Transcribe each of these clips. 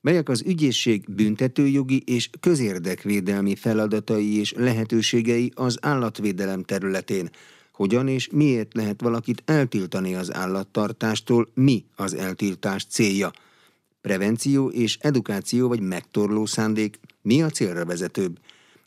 melyek az ügyészség büntetőjogi és közérdekvédelmi feladatai és lehetőségei az állatvédelem területén, hogyan és miért lehet valakit eltiltani az állattartástól, mi az eltiltás célja. Prevenció és edukáció vagy megtorló szándék, mi a célra vezetőbb.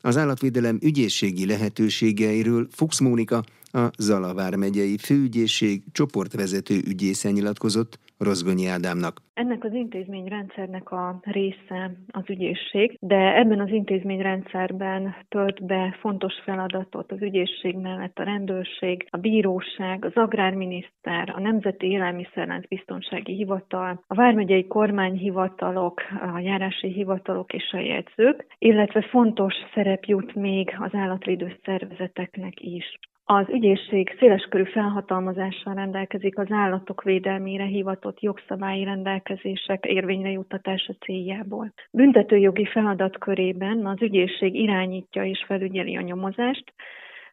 Az állatvédelem ügyészségi lehetőségeiről Fuchs Mónika, a Zalavár megyei főügyészség csoportvezető ügyészen nyilatkozott Rozgonyi Ádámnak. Ennek az intézményrendszernek a része az ügyészség, de ebben az intézményrendszerben tölt be fontos feladatot az ügyészség mellett a rendőrség, a bíróság, az agrárminiszter, a Nemzeti Élelmiszerlánc Biztonsági Hivatal, a vármegyei kormányhivatalok, a járási hivatalok és a jegyzők, illetve fontos szerep jut még az állatvédő szervezeteknek is. Az ügyészség széleskörű felhatalmazással rendelkezik az állatok védelmére hivatott jogszabályi rendelkezések érvényre juttatása céljából. Büntetőjogi feladatkörében az ügyészség irányítja és felügyeli a nyomozást,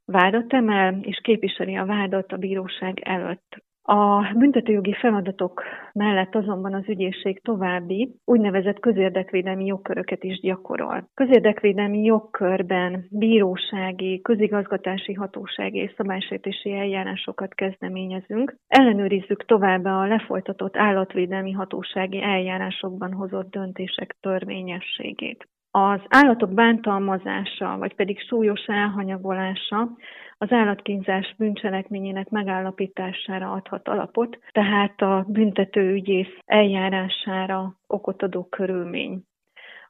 vádat emel és képviseli a vádat a bíróság előtt. A büntetőjogi feladatok mellett azonban az ügyészség további úgynevezett közérdekvédelmi jogköröket is gyakorol. Közérdekvédelmi jogkörben bírósági, közigazgatási hatósági és szabálysértési eljárásokat kezdeményezünk. Ellenőrizzük továbbá a lefolytatott állatvédelmi hatósági eljárásokban hozott döntések törvényességét. Az állatok bántalmazása, vagy pedig súlyos elhanyagolása az állatkínzás bűncselekményének megállapítására adhat alapot, tehát a büntetőügyész eljárására okot adó körülmény.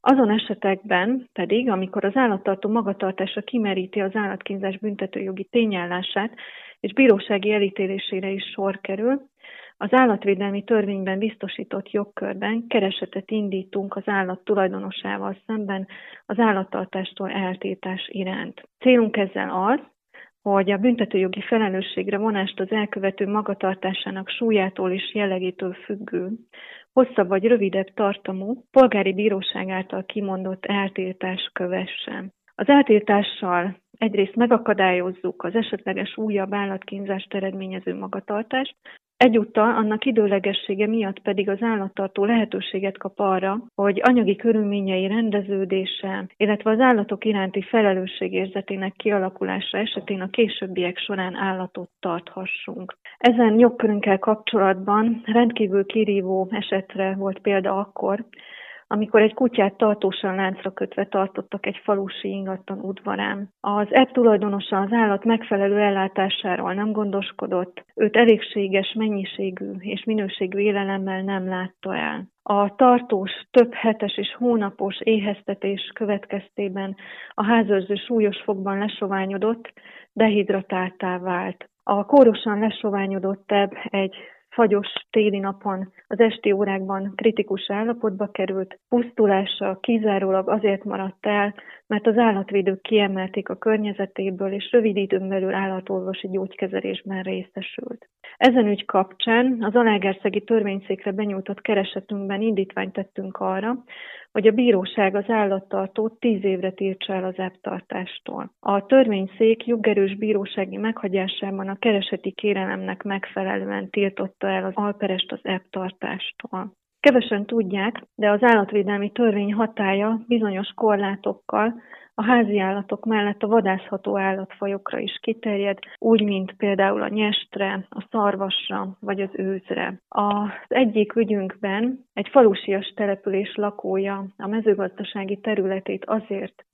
Azon esetekben pedig, amikor az állattartó magatartása kimeríti az állatkínzás büntetőjogi tényállását, és bírósági elítélésére is sor kerül, az állatvédelmi törvényben biztosított jogkörben keresetet indítunk az állat tulajdonosával szemben az állattartástól eltétás iránt. Célunk ezzel az, hogy a büntetőjogi felelősségre vonást az elkövető magatartásának súlyától és jellegétől függő, hosszabb vagy rövidebb tartamú, polgári bíróság által kimondott eltiltás kövessen. Az eltiltással egyrészt megakadályozzuk az esetleges újabb állatkínzást eredményező magatartást, Egyúttal annak időlegessége miatt pedig az állattartó lehetőséget kap arra, hogy anyagi körülményei rendeződése, illetve az állatok iránti felelősségérzetének kialakulása esetén a későbbiek során állatot tarthassunk. Ezen jogkörünkkel kapcsolatban rendkívül kirívó esetre volt példa akkor, amikor egy kutyát tartósan láncra kötve tartottak egy falusi ingatlan udvarán. Az ebb tulajdonosa az állat megfelelő ellátásáról nem gondoskodott, őt elégséges mennyiségű és minőségű élelemmel nem látta el. A tartós, több hetes és hónapos éheztetés következtében a házőrző súlyos fogban lesoványodott, dehidratáltá vált. A kórosan lesoványodott ebb egy fagyos téli napon az esti órákban kritikus állapotba került, pusztulása kizárólag azért maradt el, mert az állatvédők kiemelték a környezetéből, és rövid időn belül állatorvosi gyógykezelésben részesült. Ezen ügy kapcsán az Alágerszegi törvényszékre benyújtott keresetünkben indítványt tettünk arra, hogy a bíróság az állattartót tíz évre tiltsa el az ebtartástól. A törvényszék jogerős bírósági meghagyásában a kereseti kérelemnek megfelelően tiltotta el az alperest az ebtartástól. Kevesen tudják, de az állatvédelmi törvény hatája bizonyos korlátokkal a házi állatok mellett a vadászható állatfajokra is kiterjed, úgy, mint például a nyestre, a szarvasra vagy az őzre. Az egyik ügyünkben egy falusias település lakója a mezőgazdasági területét azért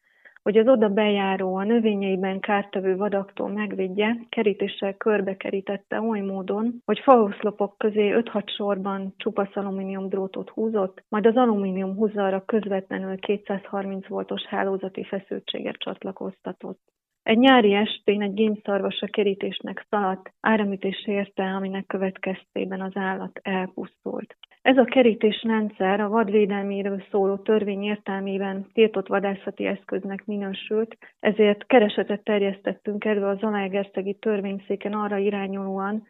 hogy az oda bejáró, a növényeiben kártevő vadaktól megvédje, kerítéssel körbekerítette oly módon, hogy faoszlopok közé 5-6 sorban csupasz alumínium drótot húzott, majd az alumínium húzalra közvetlenül 230 voltos hálózati feszültséget csatlakoztatott. Egy nyári estén egy gémszarvas a kerítésnek szaladt, áramütés érte, aminek következtében az állat elpusztult. Ez a kerítésrendszer a vadvédelméről szóló törvény értelmében tiltott vadászati eszköznek minősült, ezért keresetet terjesztettünk elő az Zalaegerszegi törvényszéken arra irányulóan,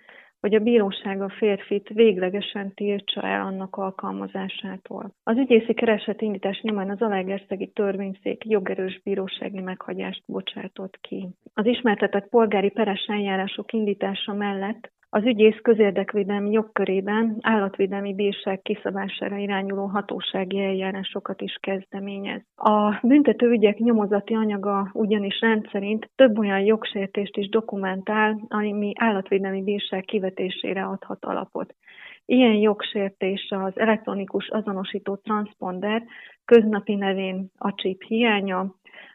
hogy a bíróság a férfit véglegesen tiltsa el annak alkalmazásától. Az ügyészi kereset indítás nyomán az Alegerszegi törvényszék jogerős bírósági meghagyást bocsátott ki. Az ismertetett polgári peres eljárások indítása mellett Az ügyész közérdekvédelmi jogkörében állatvédelmi bírság kiszabására irányuló hatósági eljárásokat is kezdeményez. A büntető ügyek nyomozati anyaga ugyanis rendszerint több olyan jogsértést is dokumentál, ami állatvédelmi bírság kivetésére adhat alapot. Ilyen jogsértés az elektronikus azonosító transponder, köznapi nevén a chip hiánya,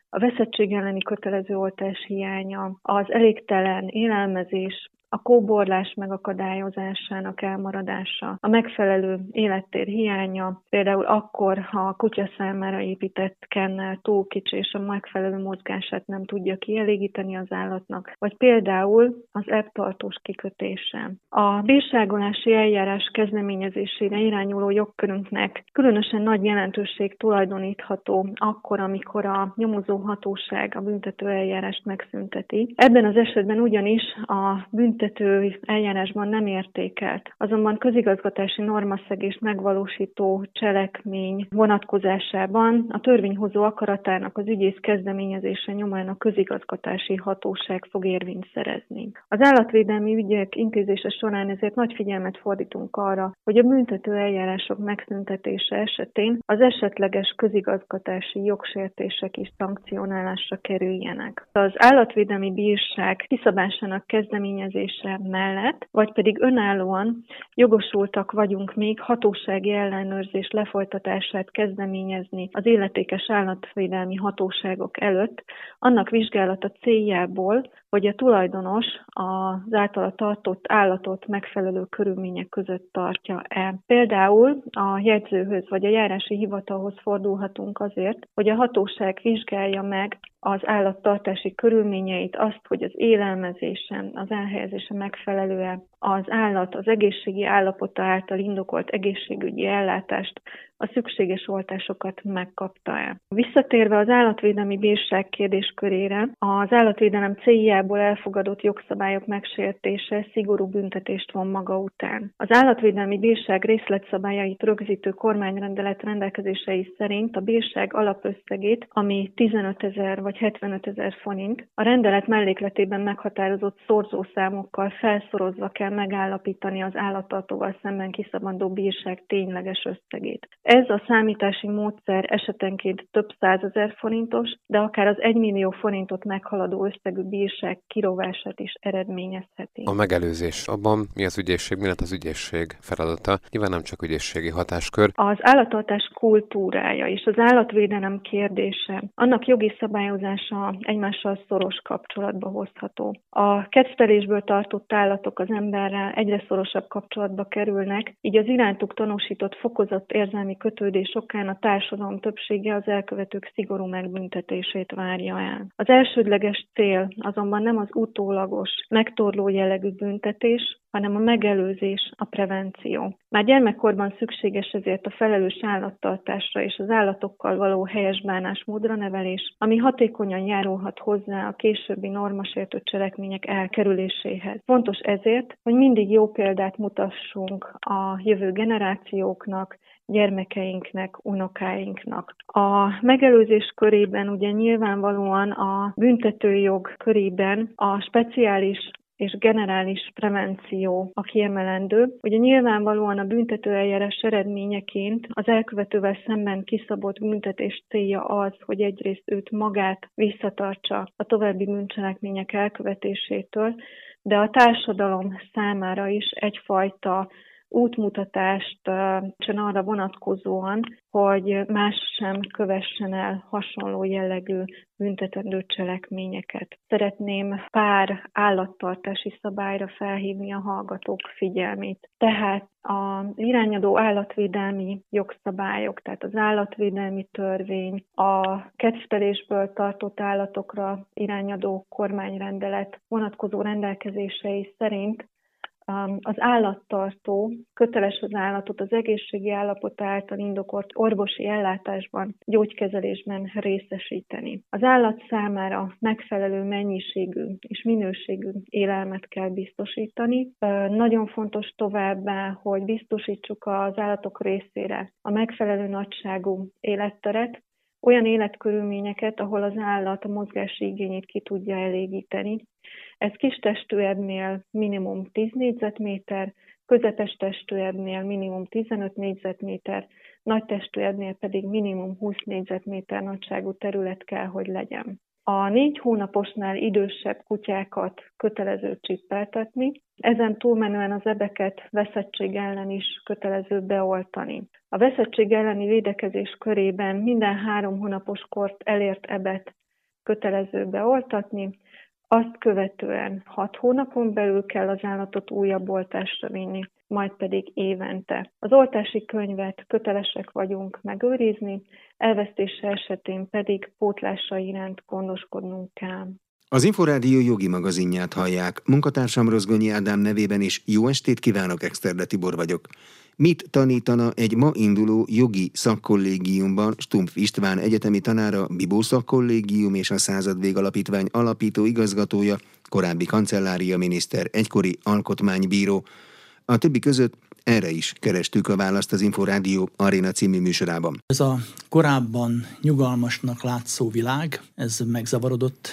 a veszettség elleni kötelező oltás hiánya, az elégtelen élelmezés, a kóborlás megakadályozásának elmaradása, a megfelelő élettér hiánya, például akkor, ha a kutya számára épített kennel túl kicsi és a megfelelő mozgását nem tudja kielégíteni az állatnak, vagy például az ebbtartós kikötése. A bírságolási eljárás kezdeményezésére irányuló jogkörünknek különösen nagy jelentőség tulajdonítható akkor, amikor a nyomozó hatóság a büntető eljárást megszünteti. Ebben az esetben ugyanis a büntető büntető eljárásban nem értékelt. Azonban közigazgatási normaszegés megvalósító cselekmény vonatkozásában a törvényhozó akaratának az ügyész kezdeményezése nyomán a közigazgatási hatóság fog érvényt szerezni. Az állatvédelmi ügyek intézése során ezért nagy figyelmet fordítunk arra, hogy a büntető eljárások megszüntetése esetén az esetleges közigazgatási jogsértések is szankcionálásra kerüljenek. Az állatvédelmi bírság kiszabásának kezdeményezése döntése mellett, vagy pedig önállóan jogosultak vagyunk még hatósági ellenőrzés lefolytatását kezdeményezni az illetékes állatvédelmi hatóságok előtt, annak vizsgálata céljából, hogy a tulajdonos az általa tartott állatot megfelelő körülmények között tartja-e. Például a jegyzőhöz vagy a járási hivatalhoz fordulhatunk azért, hogy a hatóság vizsgálja meg az állattartási körülményeit, azt, hogy az élelmezésen, az elhelyezése megfelelően az állat az egészségi állapota által indokolt egészségügyi ellátást, a szükséges oltásokat megkapta-e. Visszatérve az állatvédelmi bírság kérdéskörére, az állatvédelem céljából elfogadott jogszabályok megsértése szigorú büntetést von maga után. Az állatvédelmi bírság részletszabályait rögzítő kormányrendelet rendelkezései szerint a bírság alapösszegét, ami 15 ezer vagy 75 ezer forint, a rendelet mellékletében meghatározott szorzószámokkal felszorozva kell megállapítani az állattartóval szemben kiszabandó bírság tényleges összegét. Ez a számítási módszer esetenként több százezer forintos, de akár az 1 millió forintot meghaladó összegű bírság kirovását is eredményezheti. A megelőzés. Abban mi az ügyészség, mi lett az ügyészség feladata? Nyilván nem csak ügyészségi hatáskör. Az állattartás kultúrája és az állatvédelem kérdése, annak jogi szabályozása egymással szoros kapcsolatba hozható. A kettelésből tartott állatok az emberrel egyre szorosabb kapcsolatba kerülnek, így az irántuk tanúsított fokozott érzelmi kötődés okán a társadalom többsége az elkövetők szigorú megbüntetését várja el. Az elsődleges cél azonban nem az utólagos, megtorló jellegű büntetés, hanem a megelőzés, a prevenció. Már gyermekkorban szükséges ezért a felelős állattartásra és az állatokkal való helyes bánásmódra nevelés, ami hatékonyan járulhat hozzá a későbbi normasértő cselekmények elkerüléséhez. Fontos ezért, hogy mindig jó példát mutassunk a jövő generációknak, gyermekeinknek, unokáinknak. A megelőzés körében ugye nyilvánvalóan a büntetőjog körében a speciális és generális prevenció a kiemelendő. Ugye nyilvánvalóan a büntetőeljárás eredményeként az elkövetővel szemben kiszabott büntetés célja az, hogy egyrészt őt magát visszatartsa a további bűncselekmények elkövetésétől, de a társadalom számára is egyfajta útmutatást arra vonatkozóan, hogy más sem kövessen el hasonló jellegű büntetendő cselekményeket. Szeretném pár állattartási szabályra felhívni a hallgatók figyelmét. Tehát az irányadó állatvédelmi jogszabályok, tehát az állatvédelmi törvény, a kettelésből tartott állatokra irányadó kormányrendelet vonatkozó rendelkezései szerint az állattartó köteles az állatot az egészségi állapot által indokolt orvosi ellátásban, gyógykezelésben részesíteni. Az állat számára megfelelő mennyiségű és minőségű élelmet kell biztosítani. Nagyon fontos továbbá, hogy biztosítsuk az állatok részére a megfelelő nagyságú életteret, olyan életkörülményeket, ahol az állat a mozgási igényét ki tudja elégíteni, Ez kis testőernél minimum 10 négyzetméter, közepes testőernél minimum 15 négyzetméter, nagy testőernél pedig minimum 20 négyzetméter nagyságú terület kell, hogy legyen. A négy hónaposnál idősebb kutyákat kötelező csippeltetni, ezen túlmenően az ebeket veszettség ellen is kötelező beoltani. A veszettség elleni védekezés körében minden három hónapos kort elért ebet kötelező beoltatni, azt követően hat hónapon belül kell az állatot újabb oltásra vinni, majd pedig évente. Az oltási könyvet kötelesek vagyunk megőrizni, elvesztése esetén pedig pótlása iránt gondoskodnunk kell. Az Inforádió jogi magazinját hallják. Munkatársam Rozgonyi Ádám nevében is jó estét kívánok, Exterde Tibor vagyok. Mit tanítana egy ma induló jogi szakkollégiumban Stumpf István egyetemi tanára, Bibó szakkollégium és a Századvég Alapítvány alapító igazgatója, korábbi kancellária miniszter, egykori alkotmánybíró. A többi között erre is kerestük a választ az Inforádió Arena című műsorában. Ez a korábban nyugalmasnak látszó világ, ez megzavarodott.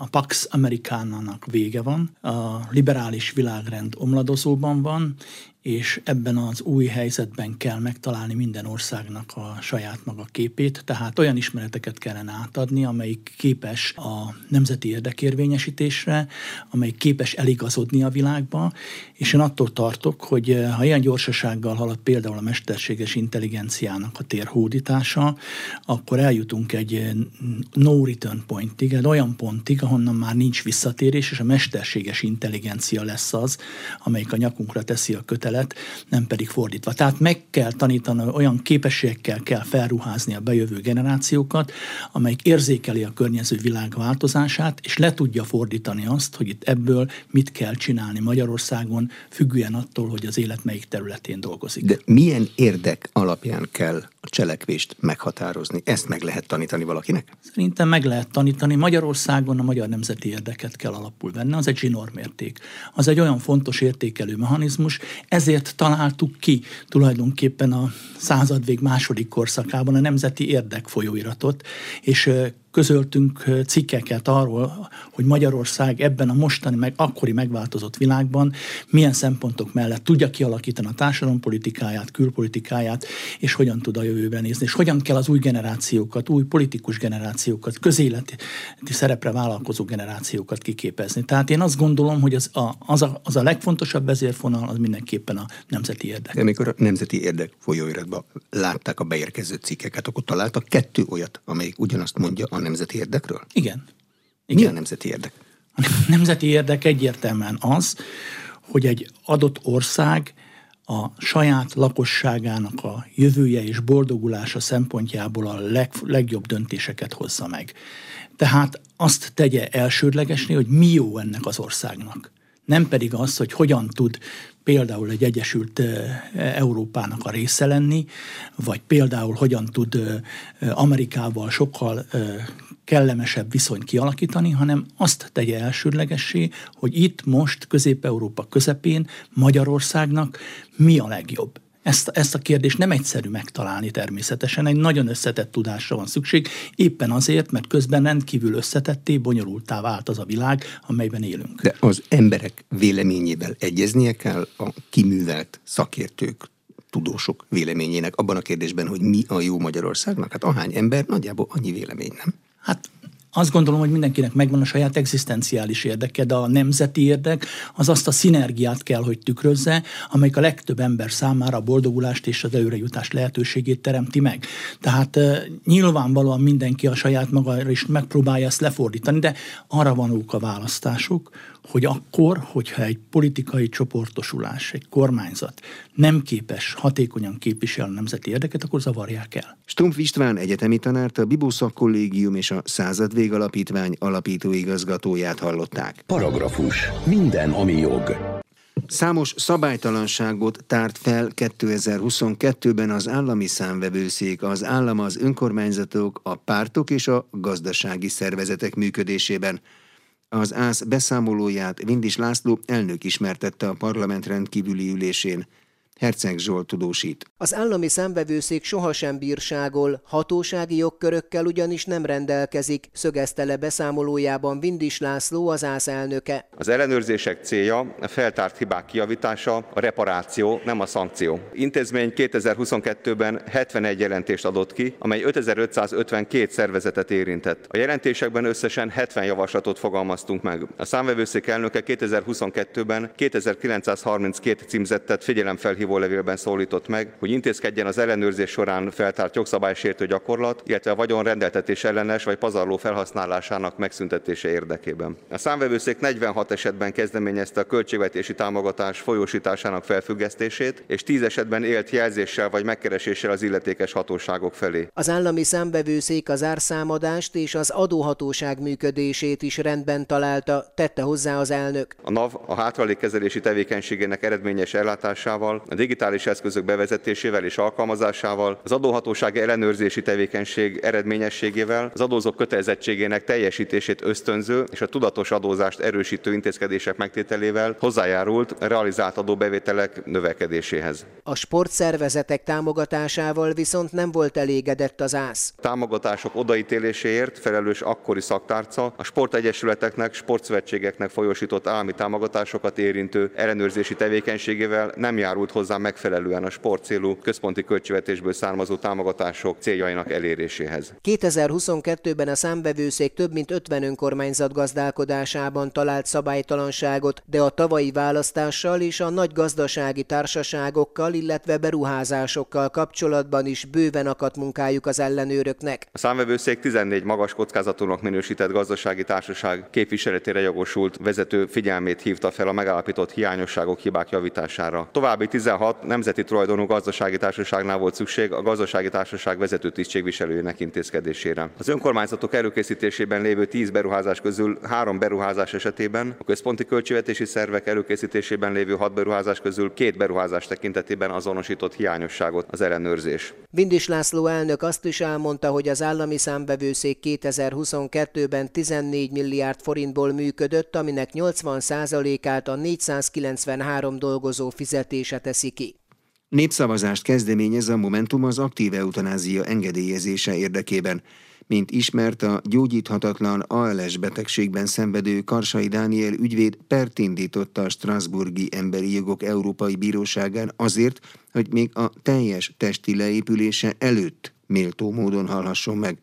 A Pax Amerikánának vége van, a liberális világrend omladozóban van, és ebben az új helyzetben kell megtalálni minden országnak a saját maga képét, tehát olyan ismereteket kellene átadni, amelyik képes a nemzeti érdekérvényesítésre, amelyik képes eligazodni a világba, és én attól tartok, hogy eh, ha ilyen gyorsasággal halad például a mesterséges intelligenciának a térhódítása, akkor eljutunk egy eh, no return pointig, egy olyan pontig, ahonnan már nincs visszatérés, és a mesterséges intelligencia lesz az, amelyik a nyakunkra teszi a kötelet, kötelet, nem pedig fordítva. Tehát meg kell tanítani, olyan képességekkel kell felruházni a bejövő generációkat, amelyik érzékeli a környező világ változását, és le tudja fordítani azt, hogy itt ebből mit kell csinálni Magyarországon, függően attól, hogy az élet melyik területén dolgozik. De milyen érdek alapján kell a cselekvést meghatározni? Ezt meg lehet tanítani valakinek? Szerintem meg lehet tanítani. Magyarországon a magyar nemzeti érdeket kell alapul venni. Az egy zsinórmérték. Az egy olyan fontos értékelő mechanizmus, ezért találtuk ki tulajdonképpen a századvég második korszakában a Nemzeti Érdek folyóiratot, és közöltünk cikkeket arról, hogy Magyarország ebben a mostani, meg akkori megváltozott világban milyen szempontok mellett tudja kialakítani a társadalompolitikáját, külpolitikáját, és hogyan tud a jövőben nézni, és hogyan kell az új generációkat, új politikus generációkat, közéleti szerepre vállalkozó generációkat kiképezni. Tehát én azt gondolom, hogy az a, az a, az a legfontosabb vezérfonal az mindenképpen a nemzeti érdek. De amikor a nemzeti érdek folyóiratban látták a beérkező cikkeket, akkor találtak kettő olyat, amelyik ugyanazt mondja a nemzeti érdekről? Igen. Igen. Mi a nemzeti érdek? A nemzeti érdek egyértelműen az, hogy egy adott ország a saját lakosságának a jövője és boldogulása szempontjából a leg, legjobb döntéseket hozza meg. Tehát azt tegye elsődlegesné, hogy mi jó ennek az országnak. Nem pedig az, hogy hogyan tud például egy Egyesült Európának a része lenni, vagy például hogyan tud Amerikával sokkal kellemesebb viszonyt kialakítani, hanem azt tegye elsődlegessé, hogy itt most Közép-Európa közepén Magyarországnak mi a legjobb. Ezt, ezt a kérdést nem egyszerű megtalálni természetesen, egy nagyon összetett tudásra van szükség, éppen azért, mert közben rendkívül összetetté, bonyolultá vált az a világ, amelyben élünk. De az emberek véleményével egyeznie kell a kiművelt szakértők, tudósok véleményének abban a kérdésben, hogy mi a jó Magyarországnak? Hát ahány ember, nagyjából annyi vélemény, nem? Hát azt gondolom, hogy mindenkinek megvan a saját egzisztenciális érdeke, de a nemzeti érdek az azt a szinergiát kell, hogy tükrözze, amelyik a legtöbb ember számára a boldogulást és az előrejutás lehetőségét teremti meg. Tehát nyilvánvalóan mindenki a saját maga is megpróbálja ezt lefordítani, de arra vanók a választások, hogy akkor, hogyha egy politikai csoportosulás, egy kormányzat nem képes hatékonyan képviselni a nemzeti érdeket, akkor zavarják el. Stumpf István egyetemi tanárt, a Bibószak Kollégium és a Századvég Alapítvány alapító igazgatóját hallották. Paragrafus. Minden, ami jog. Számos szabálytalanságot tárt fel 2022-ben az állami számvevőszék, az állam, az önkormányzatok, a pártok és a gazdasági szervezetek működésében. Az ÁSZ beszámolóját Vindis László elnök ismertette a parlament rendkívüli ülésén. Herceg Zsolt tudósít. Az állami számbevőszék sohasem bírságol, hatósági jogkörökkel ugyanis nem rendelkezik, szögezte le beszámolójában Vindis László, az ÁSZ elnöke. Az ellenőrzések célja a feltárt hibák kiavítása, a reparáció, nem a szankció. Intézmény 2022-ben 71 jelentést adott ki, amely 5552 szervezetet érintett. A jelentésekben összesen 70 javaslatot fogalmaztunk meg. A számvevőszék elnöke 2022-ben 2932 címzettet figyelemfelhívó levélben szólított meg, hogy intézkedjen az ellenőrzés során feltárt jogszabálysértő gyakorlat, illetve a vagyon rendeltetés ellenes vagy pazarló felhasználásának megszüntetése érdekében. A számvevőszék 46 esetben kezdeményezte a költségvetési támogatás folyósításának felfüggesztését, és 10 esetben élt jelzéssel vagy megkereséssel az illetékes hatóságok felé. Az állami számbevőszék az árszámadást és az adóhatóság működését is rendben találta, tette hozzá az elnök. A NAV a hátralékkezelési tevékenységének eredményes ellátásával, a digitális eszközök bevezetésével és alkalmazásával, az adóhatóság ellenőrzési tevékenység eredményességével, az adózók kötelezettségének teljesítését ösztönző és a tudatos adózást erősítő intézkedések megtételével hozzájárult realizált adóbevételek növekedéséhez. A sportszervezetek támogatásával viszont nem volt elégedett az ász. Támogatások odaítéléséért felelős akkori szaktárca a sportegyesületeknek, sportszövetségeknek folyosított állami támogatásokat érintő ellenőrzési tevékenységével nem járult hozzá hozzá megfelelően a sportcélú központi költségvetésből származó támogatások céljainak eléréséhez. 2022-ben a számbevőszék több mint 50 önkormányzat gazdálkodásában talált szabálytalanságot, de a tavalyi választással és a nagy gazdasági társaságokkal, illetve beruházásokkal kapcsolatban is bőven akadt munkájuk az ellenőröknek. A számvevőszék 14 magas kockázatúnak minősített gazdasági társaság képviseletére jogosult vezető figyelmét hívta fel a megállapított hiányosságok hibák javítására. További 16 16 nemzeti tulajdonú gazdasági társaságnál volt szükség a gazdasági társaság vezető tisztségviselőjének intézkedésére. Az önkormányzatok előkészítésében lévő 10 beruházás közül 3 beruházás esetében, a központi költségvetési szervek előkészítésében lévő 6 beruházás közül két beruházás tekintetében azonosított hiányosságot az ellenőrzés. Vindis László elnök azt is elmondta, hogy az állami számbevőszék 2022-ben 14 milliárd forintból működött, aminek 80%-át a 493 dolgozó fizetése teszi ki. Népszavazást kezdeményez a Momentum az aktív eutanázia engedélyezése érdekében. Mint ismert, a gyógyíthatatlan ALS betegségben szenvedő Karsai Dániel ügyvéd pert indította a Strasburgi Emberi Jogok Európai Bíróságán azért, hogy még a teljes testi leépülése előtt méltó módon hallhasson meg.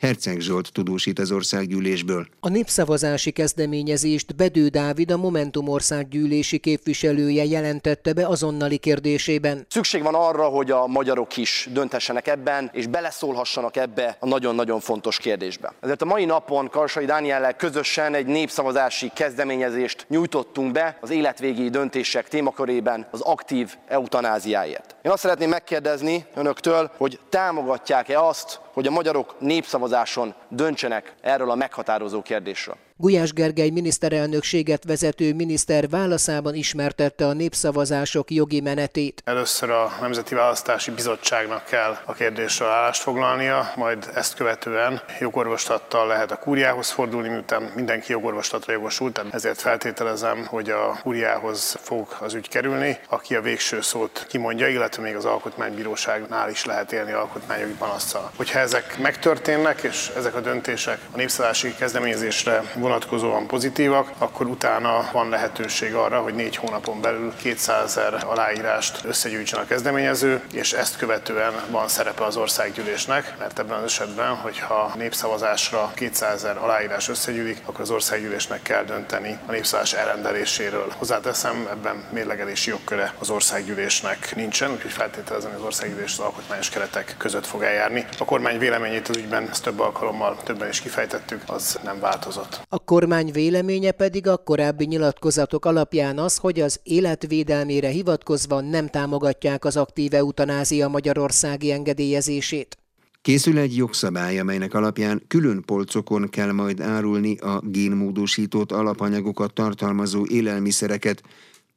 Herceg Zsolt tudósít az országgyűlésből. A népszavazási kezdeményezést Bedő Dávid, a Momentum országgyűlési képviselője jelentette be azonnali kérdésében. Szükség van arra, hogy a magyarok is döntessenek ebben, és beleszólhassanak ebbe a nagyon-nagyon fontos kérdésbe. Ezért a mai napon Karsai Dániellel közösen egy népszavazási kezdeményezést nyújtottunk be az életvégi döntések témakörében az aktív eutanáziáért. Én azt szeretném megkérdezni önöktől, hogy támogatják-e azt, hogy a magyarok népszavazáson döntsenek erről a meghatározó kérdésről. Gulyás Gergely miniszterelnökséget vezető miniszter válaszában ismertette a népszavazások jogi menetét. Először a Nemzeti Választási Bizottságnak kell a kérdésről állást foglalnia, majd ezt követően jogorvoslattal lehet a kúriához fordulni, miután mindenki jogorvoslatra jogosult, ezért feltételezem, hogy a kúriához fog az ügy kerülni, aki a végső szót kimondja, illetve még az Alkotmánybíróságnál is lehet élni alkotmányjogi panasszal. Hogyha ezek megtörténnek, és ezek a döntések a népszavazási kezdeményezésre vonatkozóan pozitívak, akkor utána van lehetőség arra, hogy négy hónapon belül 200 ezer aláírást összegyűjtsen a kezdeményező, és ezt követően van szerepe az országgyűlésnek, mert ebben az esetben, hogyha népszavazásra 200 ezer aláírás összegyűlik, akkor az országgyűlésnek kell dönteni a népszavazás elrendeléséről. Hozzáteszem, ebben mérlegelési jogköre az országgyűlésnek nincsen, úgyhogy feltételezem, hogy az országgyűlés az alkotmányos keretek között fog eljárni. A kormány véleményét az ügyben ezt több alkalommal többen is kifejtettük, az nem változott. Kormány véleménye pedig a korábbi nyilatkozatok alapján az, hogy az életvédelmére hivatkozva nem támogatják az aktív eutanázia magyarországi engedélyezését. Készül egy jogszabály, amelynek alapján külön polcokon kell majd árulni a génmódosított alapanyagokat tartalmazó élelmiszereket,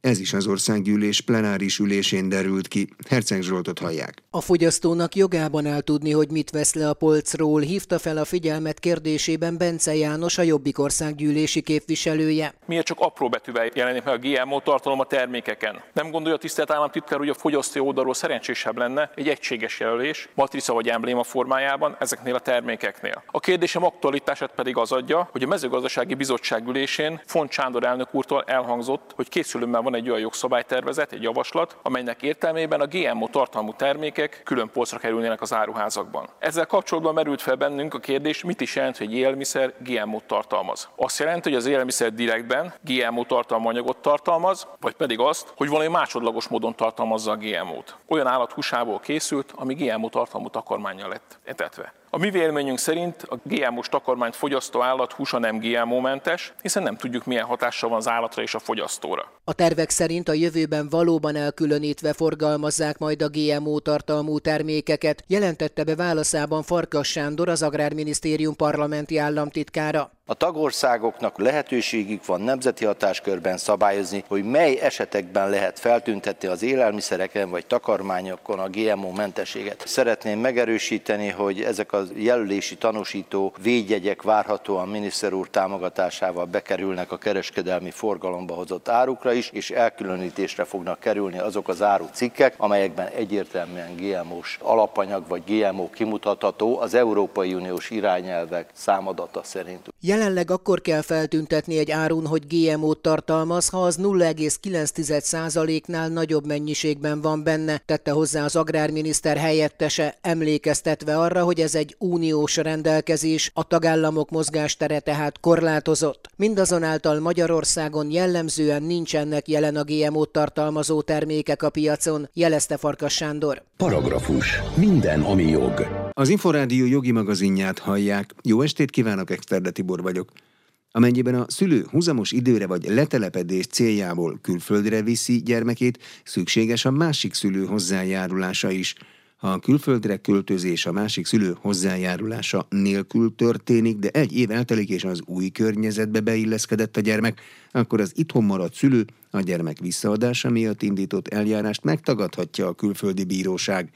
Ez is az országgyűlés plenáris ülésén derült ki. Herceg Zsoltot hallják. A fogyasztónak jogában áll tudni, hogy mit vesz le a polcról, hívta fel a figyelmet kérdésében Bence János, a Jobbik országgyűlési képviselője. Miért csak apró betűvel jelenik meg a GMO tartalom a termékeken? Nem gondolja a tisztelt államtitkár, hogy a fogyasztó oldalról szerencsésebb lenne egy egységes jelölés, matrica vagy embléma formájában ezeknél a termékeknél. A kérdésem aktualitását pedig az adja, hogy a mezőgazdasági bizottság ülésén Font Sándor elnök úrtól elhangzott, hogy készülőben van egy olyan jogszabálytervezet, egy javaslat, amelynek értelmében a GMO tartalmú termékek külön polcra kerülnének az áruházakban. Ezzel kapcsolatban merült fel bennünk a kérdés, mit is jelent, hogy egy élelmiszer GMO tartalmaz. Azt jelenti, hogy az élelmiszer direktben GMO tartalmú anyagot tartalmaz, vagy pedig azt, hogy valami másodlagos módon tartalmazza a GMO-t. Olyan állat húsából készült, ami GMO tartalmú takarmánya lett etetve. A mi véleményünk szerint a GMO-s takarmányt fogyasztó állat húsa nem GMO-mentes, hiszen nem tudjuk milyen hatással van az állatra és a fogyasztóra. A tervek szerint a jövőben valóban elkülönítve forgalmazzák majd a GMO tartalmú termékeket, jelentette be válaszában Farkas Sándor, az Agrárminisztérium parlamenti államtitkára. A tagországoknak lehetőségük van nemzeti hatáskörben szabályozni, hogy mely esetekben lehet feltüntetni az élelmiszereken vagy takarmányokon a GMO mentességet. Szeretném megerősíteni, hogy ezek a jelölési tanúsító védjegyek várhatóan miniszter úr támogatásával bekerülnek a kereskedelmi forgalomba hozott árukra is, és elkülönítésre fognak kerülni azok az árucikkek, amelyekben egyértelműen GMO-s alapanyag vagy GMO kimutatható az Európai Uniós irányelvek számadata szerint. Jelenleg akkor kell feltüntetni egy árun, hogy GMO-t tartalmaz, ha az 0,9%-nál nagyobb mennyiségben van benne, tette hozzá az agrárminiszter helyettese, emlékeztetve arra, hogy ez egy uniós rendelkezés, a tagállamok mozgástere tehát korlátozott. Mindazonáltal Magyarországon jellemzően nincsenek jelen a GMO-t tartalmazó termékek a piacon, jelezte Farkas Sándor. Paragrafus. Minden, ami jog. Az Inforádió jogi magazinját hallják. Jó estét kívánok, Exterde Tibor vagyok. Amennyiben a szülő húzamos időre vagy letelepedés céljából külföldre viszi gyermekét, szükséges a másik szülő hozzájárulása is. Ha a külföldre költözés a másik szülő hozzájárulása nélkül történik, de egy év eltelik és az új környezetbe beilleszkedett a gyermek, akkor az itthon maradt szülő a gyermek visszaadása miatt indított eljárást megtagadhatja a külföldi bíróság.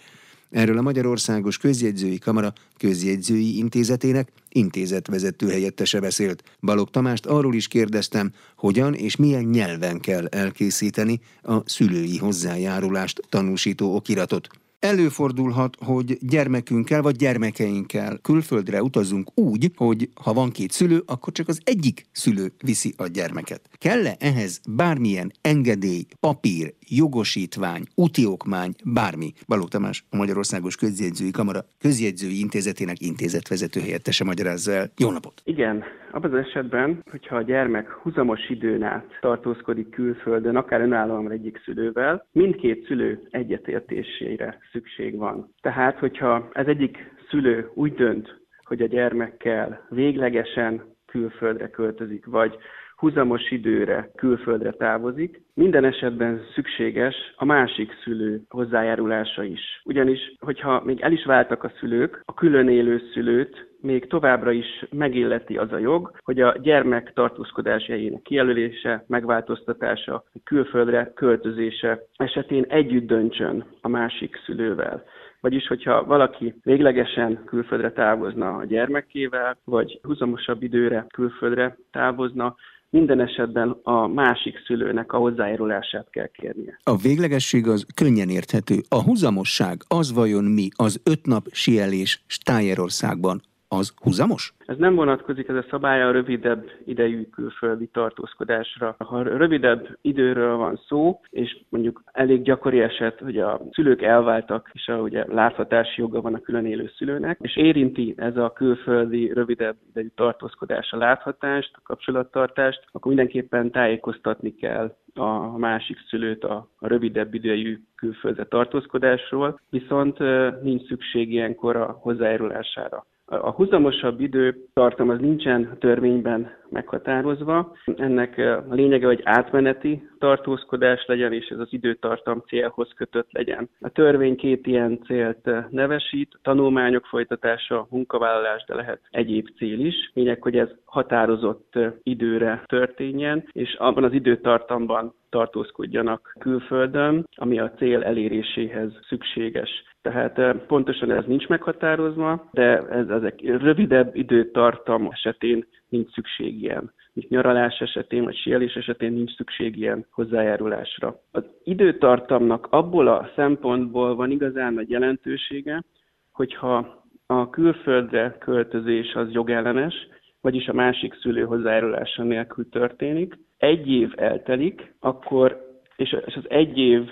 Erről a Magyarországos Közjegyzői Kamara Közjegyzői Intézetének intézetvezető helyettese beszélt. Balog Tamást arról is kérdeztem, hogyan és milyen nyelven kell elkészíteni a szülői hozzájárulást tanúsító okiratot. Előfordulhat, hogy gyermekünkkel vagy gyermekeinkkel külföldre utazunk úgy, hogy ha van két szülő, akkor csak az egyik szülő viszi a gyermeket. Kell-e ehhez bármilyen engedély, papír, jogosítvány, úti okmány, bármi? Baló Tamás, a Magyarországos Közjegyzői Kamara Közjegyzői Intézetének intézetvezető helyettese magyarázza el. Jó napot! Igen, abban az esetben, hogyha a gyermek húzamos időn át tartózkodik külföldön, akár önállóan egyik szülővel, mindkét szülő egyetértésére szükség van. Tehát, hogyha ez egyik szülő úgy dönt, hogy a gyermekkel véglegesen külföldre költözik, vagy húzamos időre külföldre távozik, minden esetben szükséges a másik szülő hozzájárulása is. Ugyanis, hogyha még el is váltak a szülők, a külön élő szülőt még továbbra is megilleti az a jog, hogy a gyermek tartózkodás helyének kijelölése, megváltoztatása, külföldre költözése esetén együtt döntsön a másik szülővel. Vagyis, hogyha valaki véglegesen külföldre távozna a gyermekével, vagy húzamosabb időre külföldre távozna, minden esetben a másik szülőnek a hozzájárulását kell kérnie. A véglegesség az könnyen érthető. A húzamosság az vajon mi az öt nap sielés Stájerországban az húzamos? Ez nem vonatkozik ez a szabály a rövidebb idejű külföldi tartózkodásra. Ha rövidebb időről van szó, és mondjuk elég gyakori eset, hogy a szülők elváltak, és a ugye láthatási joga van a külön élő szülőnek, és érinti ez a külföldi rövidebb idejű tartózkodás a láthatást, a kapcsolattartást, akkor mindenképpen tájékoztatni kell a másik szülőt a, a rövidebb idejű külföldre tartózkodásról, viszont nincs szükség ilyenkor a hozzájárulására. A húzamosabb időtartam az nincsen törvényben meghatározva. Ennek a lényege, hogy átmeneti tartózkodás legyen, és ez az időtartam célhoz kötött legyen. A törvény két ilyen célt nevesít, tanulmányok folytatása, munkavállalás, de lehet egyéb cél is. Lényeg, hogy ez határozott időre történjen, és abban az időtartamban tartózkodjanak külföldön, ami a cél eléréséhez szükséges. Tehát eh, pontosan ez nincs meghatározva, de ez ezek rövidebb időtartam esetén nincs szükség ilyen. Mint nyaralás esetén, vagy sielés esetén nincs szükség ilyen hozzájárulásra. Az időtartamnak abból a szempontból van igazán nagy jelentősége, hogyha a külföldre költözés az jogellenes, vagyis a másik szülő hozzájárulása nélkül történik, egy év eltelik, akkor, és az egy év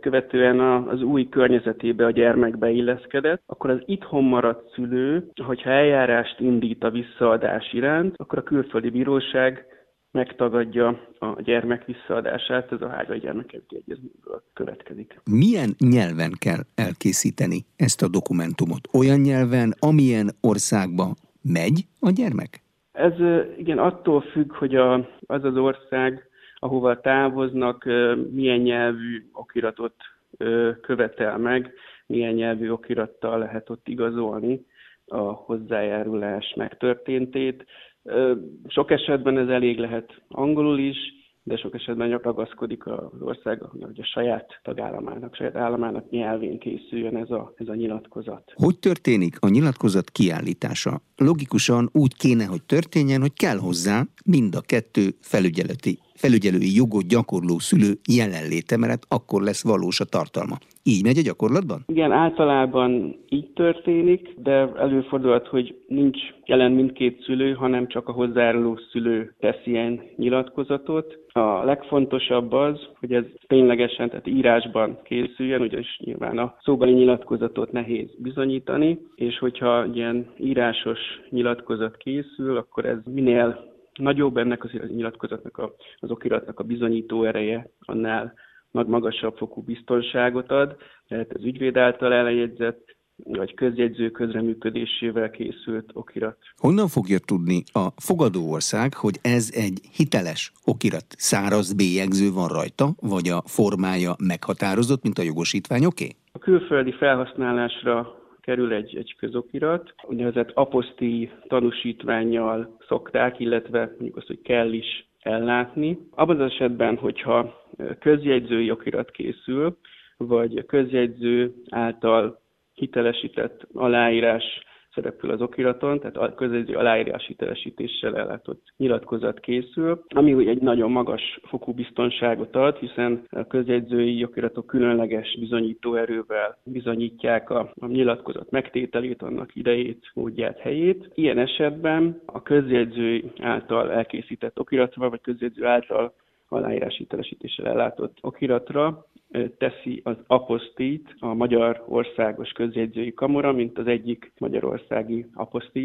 követően az új környezetébe a gyermek beilleszkedett, akkor az itthon maradt szülő, hogyha eljárást indít a visszaadás iránt, akkor a külföldi bíróság megtagadja a gyermek visszaadását, ez a hágai gyermekjogi egyezményből következik. Milyen nyelven kell elkészíteni ezt a dokumentumot? Olyan nyelven, amilyen országba megy a gyermek? Ez igen attól függ, hogy a, az az ország, ahova távoznak, milyen nyelvű okiratot követel meg, milyen nyelvű okirattal lehet ott igazolni a hozzájárulás megtörténtét. Sok esetben ez elég lehet angolul is, de sok esetben ragaszkodik az ország, hogy a saját tagállamának, saját államának nyelvén készüljön ez a, ez a nyilatkozat. Hogy történik a nyilatkozat kiállítása? Logikusan úgy kéne, hogy történjen, hogy kell hozzá mind a kettő felügyeleti felügyelői jogot gyakorló szülő jelenléte, mert akkor lesz valós a tartalma. Így megy a gyakorlatban? Igen, általában így történik, de előfordulhat, hogy nincs jelen mindkét szülő, hanem csak a hozzájáruló szülő tesz ilyen nyilatkozatot. A legfontosabb az, hogy ez ténylegesen, tehát írásban készüljen, ugyanis nyilván a szóbeli nyilatkozatot nehéz bizonyítani, és hogyha ilyen írásos nyilatkozat készül, akkor ez minél nagyobb ennek az nyilatkozatnak, a, az okiratnak a bizonyító ereje, annál magasabb fokú biztonságot ad, tehát az ügyvéd által elejegyzett, vagy közjegyző közreműködésével készült okirat. Honnan fogja tudni a fogadó ország, hogy ez egy hiteles okirat? Száraz bélyegző van rajta, vagy a formája meghatározott, mint a jogosítványoké? A külföldi felhasználásra kerül egy, egy közokirat, úgynevezett apostíj tanúsítványjal szokták, illetve mondjuk azt, hogy kell is ellátni. Abban az esetben, hogyha közjegyzői okirat készül, vagy közjegyző által hitelesített aláírás szerepül az okiraton, tehát a közötti aláírás hitelesítéssel ellátott nyilatkozat készül, ami egy nagyon magas fokú biztonságot ad, hiszen a közjegyzői okiratok különleges bizonyítóerővel bizonyítják a, a nyilatkozat megtételét, annak idejét, módját, helyét. Ilyen esetben a közjegyző által elkészített okiratra, vagy közjegyző által aláírás hitelesítéssel ellátott okiratra teszi az apostit a Magyar Országos Közjegyzői Kamara, mint az egyik magyarországi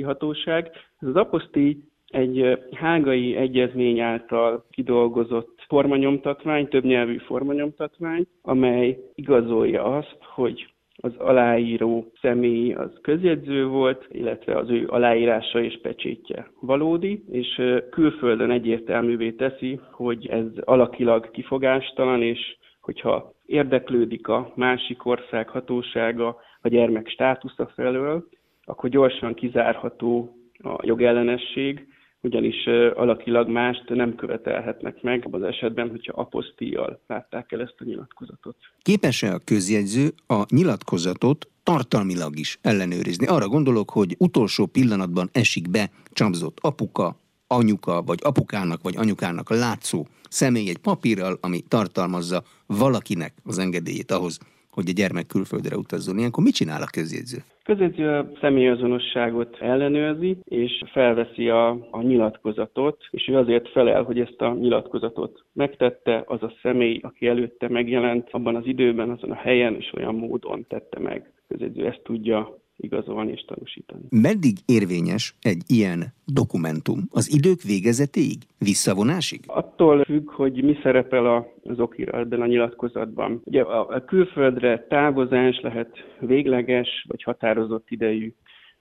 hatóság. Ez az aposti egy hágai egyezmény által kidolgozott formanyomtatvány, többnyelvű formanyomtatvány, amely igazolja azt, hogy az aláíró személy az közjegyző volt, illetve az ő aláírása és pecsétje valódi, és külföldön egyértelművé teszi, hogy ez alakilag kifogástalan, és hogyha érdeklődik a másik ország hatósága a gyermek státusza felől, akkor gyorsan kizárható a jogellenesség, ugyanis alakilag mást nem követelhetnek meg az esetben, hogyha apostíjjal látták el ezt a nyilatkozatot. Képes-e a közjegyző a nyilatkozatot tartalmilag is ellenőrizni? Arra gondolok, hogy utolsó pillanatban esik be csapzott apuka, anyuka, vagy apukának, vagy anyukának látszó személy egy papírral, ami tartalmazza valakinek az engedélyét ahhoz, hogy a gyermek külföldre utazzon. Ilyenkor mit csinál a közjegyző? Közjegyző a személyazonosságot ellenőrzi, és felveszi a, a nyilatkozatot, és ő azért felel, hogy ezt a nyilatkozatot megtette, az a személy, aki előtte megjelent, abban az időben, azon a helyen és olyan módon tette meg. Közjegyző ezt tudja igazolni és tanúsítani. Meddig érvényes egy ilyen dokumentum? Az idők végezetéig? Visszavonásig? Attól függ, hogy mi szerepel az okiratban, a nyilatkozatban. Ugye a külföldre távozás lehet végleges vagy határozott idejű.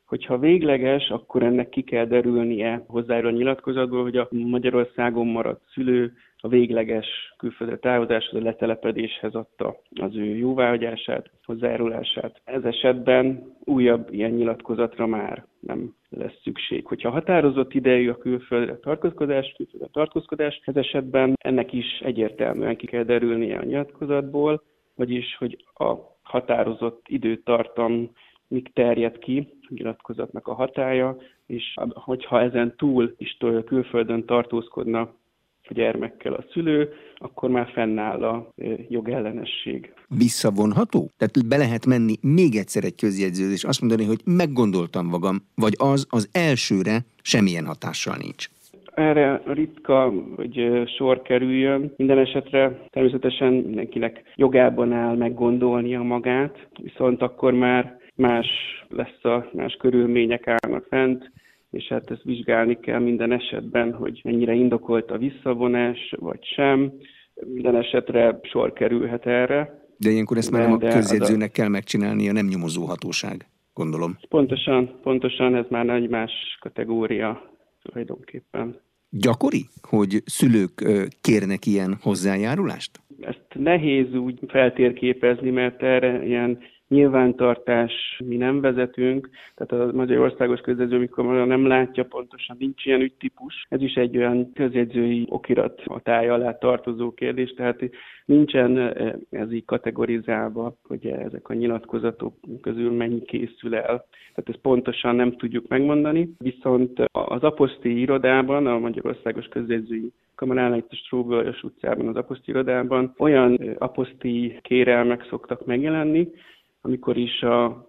Hogyha végleges, akkor ennek ki kell derülnie hozzájárul a nyilatkozatból, hogy a Magyarországon maradt szülő a végleges külföldre távozáshoz, a letelepedéshez adta az ő jóváhagyását, hozzájárulását. Ez esetben újabb ilyen nyilatkozatra már nem lesz szükség. Hogyha határozott idejű a külföldre tartózkodás, külföldre tartózkodás, ez esetben ennek is egyértelműen ki kell derülnie a nyilatkozatból, vagyis, hogy a határozott időtartam mik terjed ki a nyilatkozatnak a hatája, és hogyha ezen túl is külföldön tartózkodna a gyermekkel a szülő, akkor már fennáll a jogellenesség. Visszavonható? Tehát be lehet menni még egyszer egy közjegyzőt, és azt mondani, hogy meggondoltam magam, vagy az az elsőre semmilyen hatással nincs erre ritka, hogy sor kerüljön. Minden esetre természetesen mindenkinek jogában áll meggondolnia magát, viszont akkor már más lesz a más körülmények állnak fent, és hát ezt vizsgálni kell minden esetben, hogy mennyire indokolt a visszavonás, vagy sem. Minden esetre sor kerülhet erre. De ilyenkor ezt már nem a közjegyzőnek kell megcsinálnia, nem nyomozó hatóság, gondolom. Pontosan, pontosan ez már egy más kategória tulajdonképpen. Gyakori, hogy szülők kérnek ilyen hozzájárulást? Ezt nehéz úgy feltérképezni, mert erre ilyen nyilvántartás mi nem vezetünk, tehát a Magyarországos Közjegyző, mikor nem látja pontosan, nincs ilyen ügytípus. Ez is egy olyan közjegyzői okirat hatája alá tartozó kérdés, tehát nincsen eh, ez így kategorizálva, hogy ezek a nyilatkozatok közül mennyi készül el. Tehát ezt pontosan nem tudjuk megmondani, viszont az aposzti irodában, a Magyarországos Közjegyzői kamaránál itt a Stróbölös utcában, az aposzti irodában olyan eh, aposzti kérelmek szoktak megjelenni, amikor is a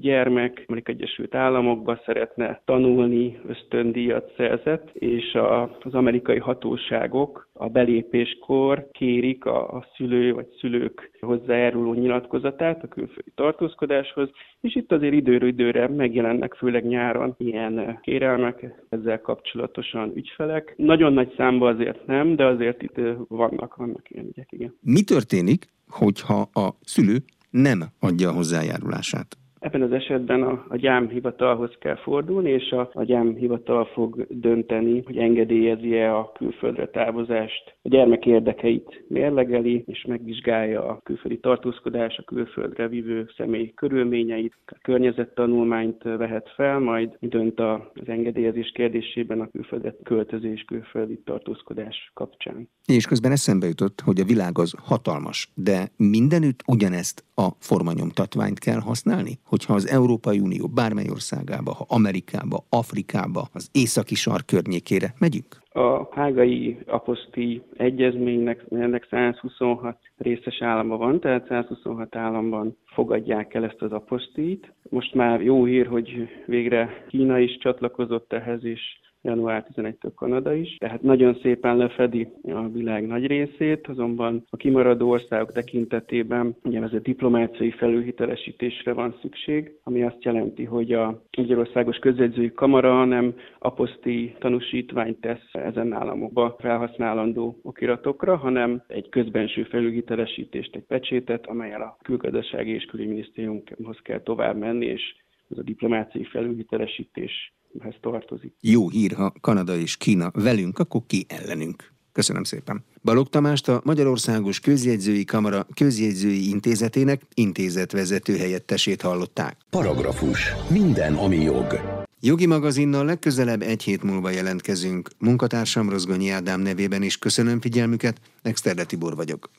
gyermek Amerikai Egyesült Államokba szeretne tanulni, ösztöndíjat szerzett, és a, az amerikai hatóságok a belépéskor kérik a, a szülő vagy szülők hozzájáruló nyilatkozatát a külföldi tartózkodáshoz, és itt azért időről időre megjelennek, főleg nyáron ilyen kérelmek ezzel kapcsolatosan ügyfelek. Nagyon nagy számban azért nem, de azért itt vannak, vannak ilyen ügyek, igen. Mi történik, hogyha a szülő nem adja a hozzájárulását. Ebben az esetben a, a gyámhivatalhoz kell fordulni, és a, a gyámhivatal fog dönteni, hogy engedélyezi-e a külföldre távozást. A gyermek érdekeit mérlegeli, és megvizsgálja a külföldi tartózkodás, a külföldre vívő személy körülményeit, a környezettanulmányt vehet fel, majd dönt az engedélyezés kérdésében a külföldre költözés, külföldi tartózkodás kapcsán. És közben eszembe jutott, hogy a világ az hatalmas, de mindenütt ugyanezt a formanyomtatványt kell használni? Hogyha az Európai Unió bármely országába, ha Amerikába, Afrikába, az északi sar környékére megyünk? A hágai aposzti egyezménynek ennek 126 részes állama van, tehát 126 államban fogadják el ezt az aposztit. Most már jó hír, hogy végre Kína is csatlakozott ehhez, és január 11-től Kanada is, tehát nagyon szépen lefedi a világ nagy részét, azonban a kimaradó országok tekintetében úgynevezett diplomáciai felülhitelesítésre van szükség, ami azt jelenti, hogy a Magyarországos Közjegyzői Kamara nem aposzti tanúsítványt tesz ezen államokba felhasználandó okiratokra, hanem egy közbenső felülhitelesítést, egy pecsétet, amelyel a külgazdasági és külügyminisztériumhoz kell tovább menni, és ez a diplomáciai felülhitelesítés tartozik. Jó hír, ha Kanada és Kína velünk, akkor ki ellenünk. Köszönöm szépen. Balog Tamást a Magyarországos Közjegyzői Kamara Közjegyzői Intézetének intézetvezető helyettesét hallották. Paragrafus. Minden, ami jog. Jogi magazinnal legközelebb egy hét múlva jelentkezünk. Munkatársam Rozgonyi Ádám nevében is köszönöm figyelmüket, Exterde Tibor vagyok.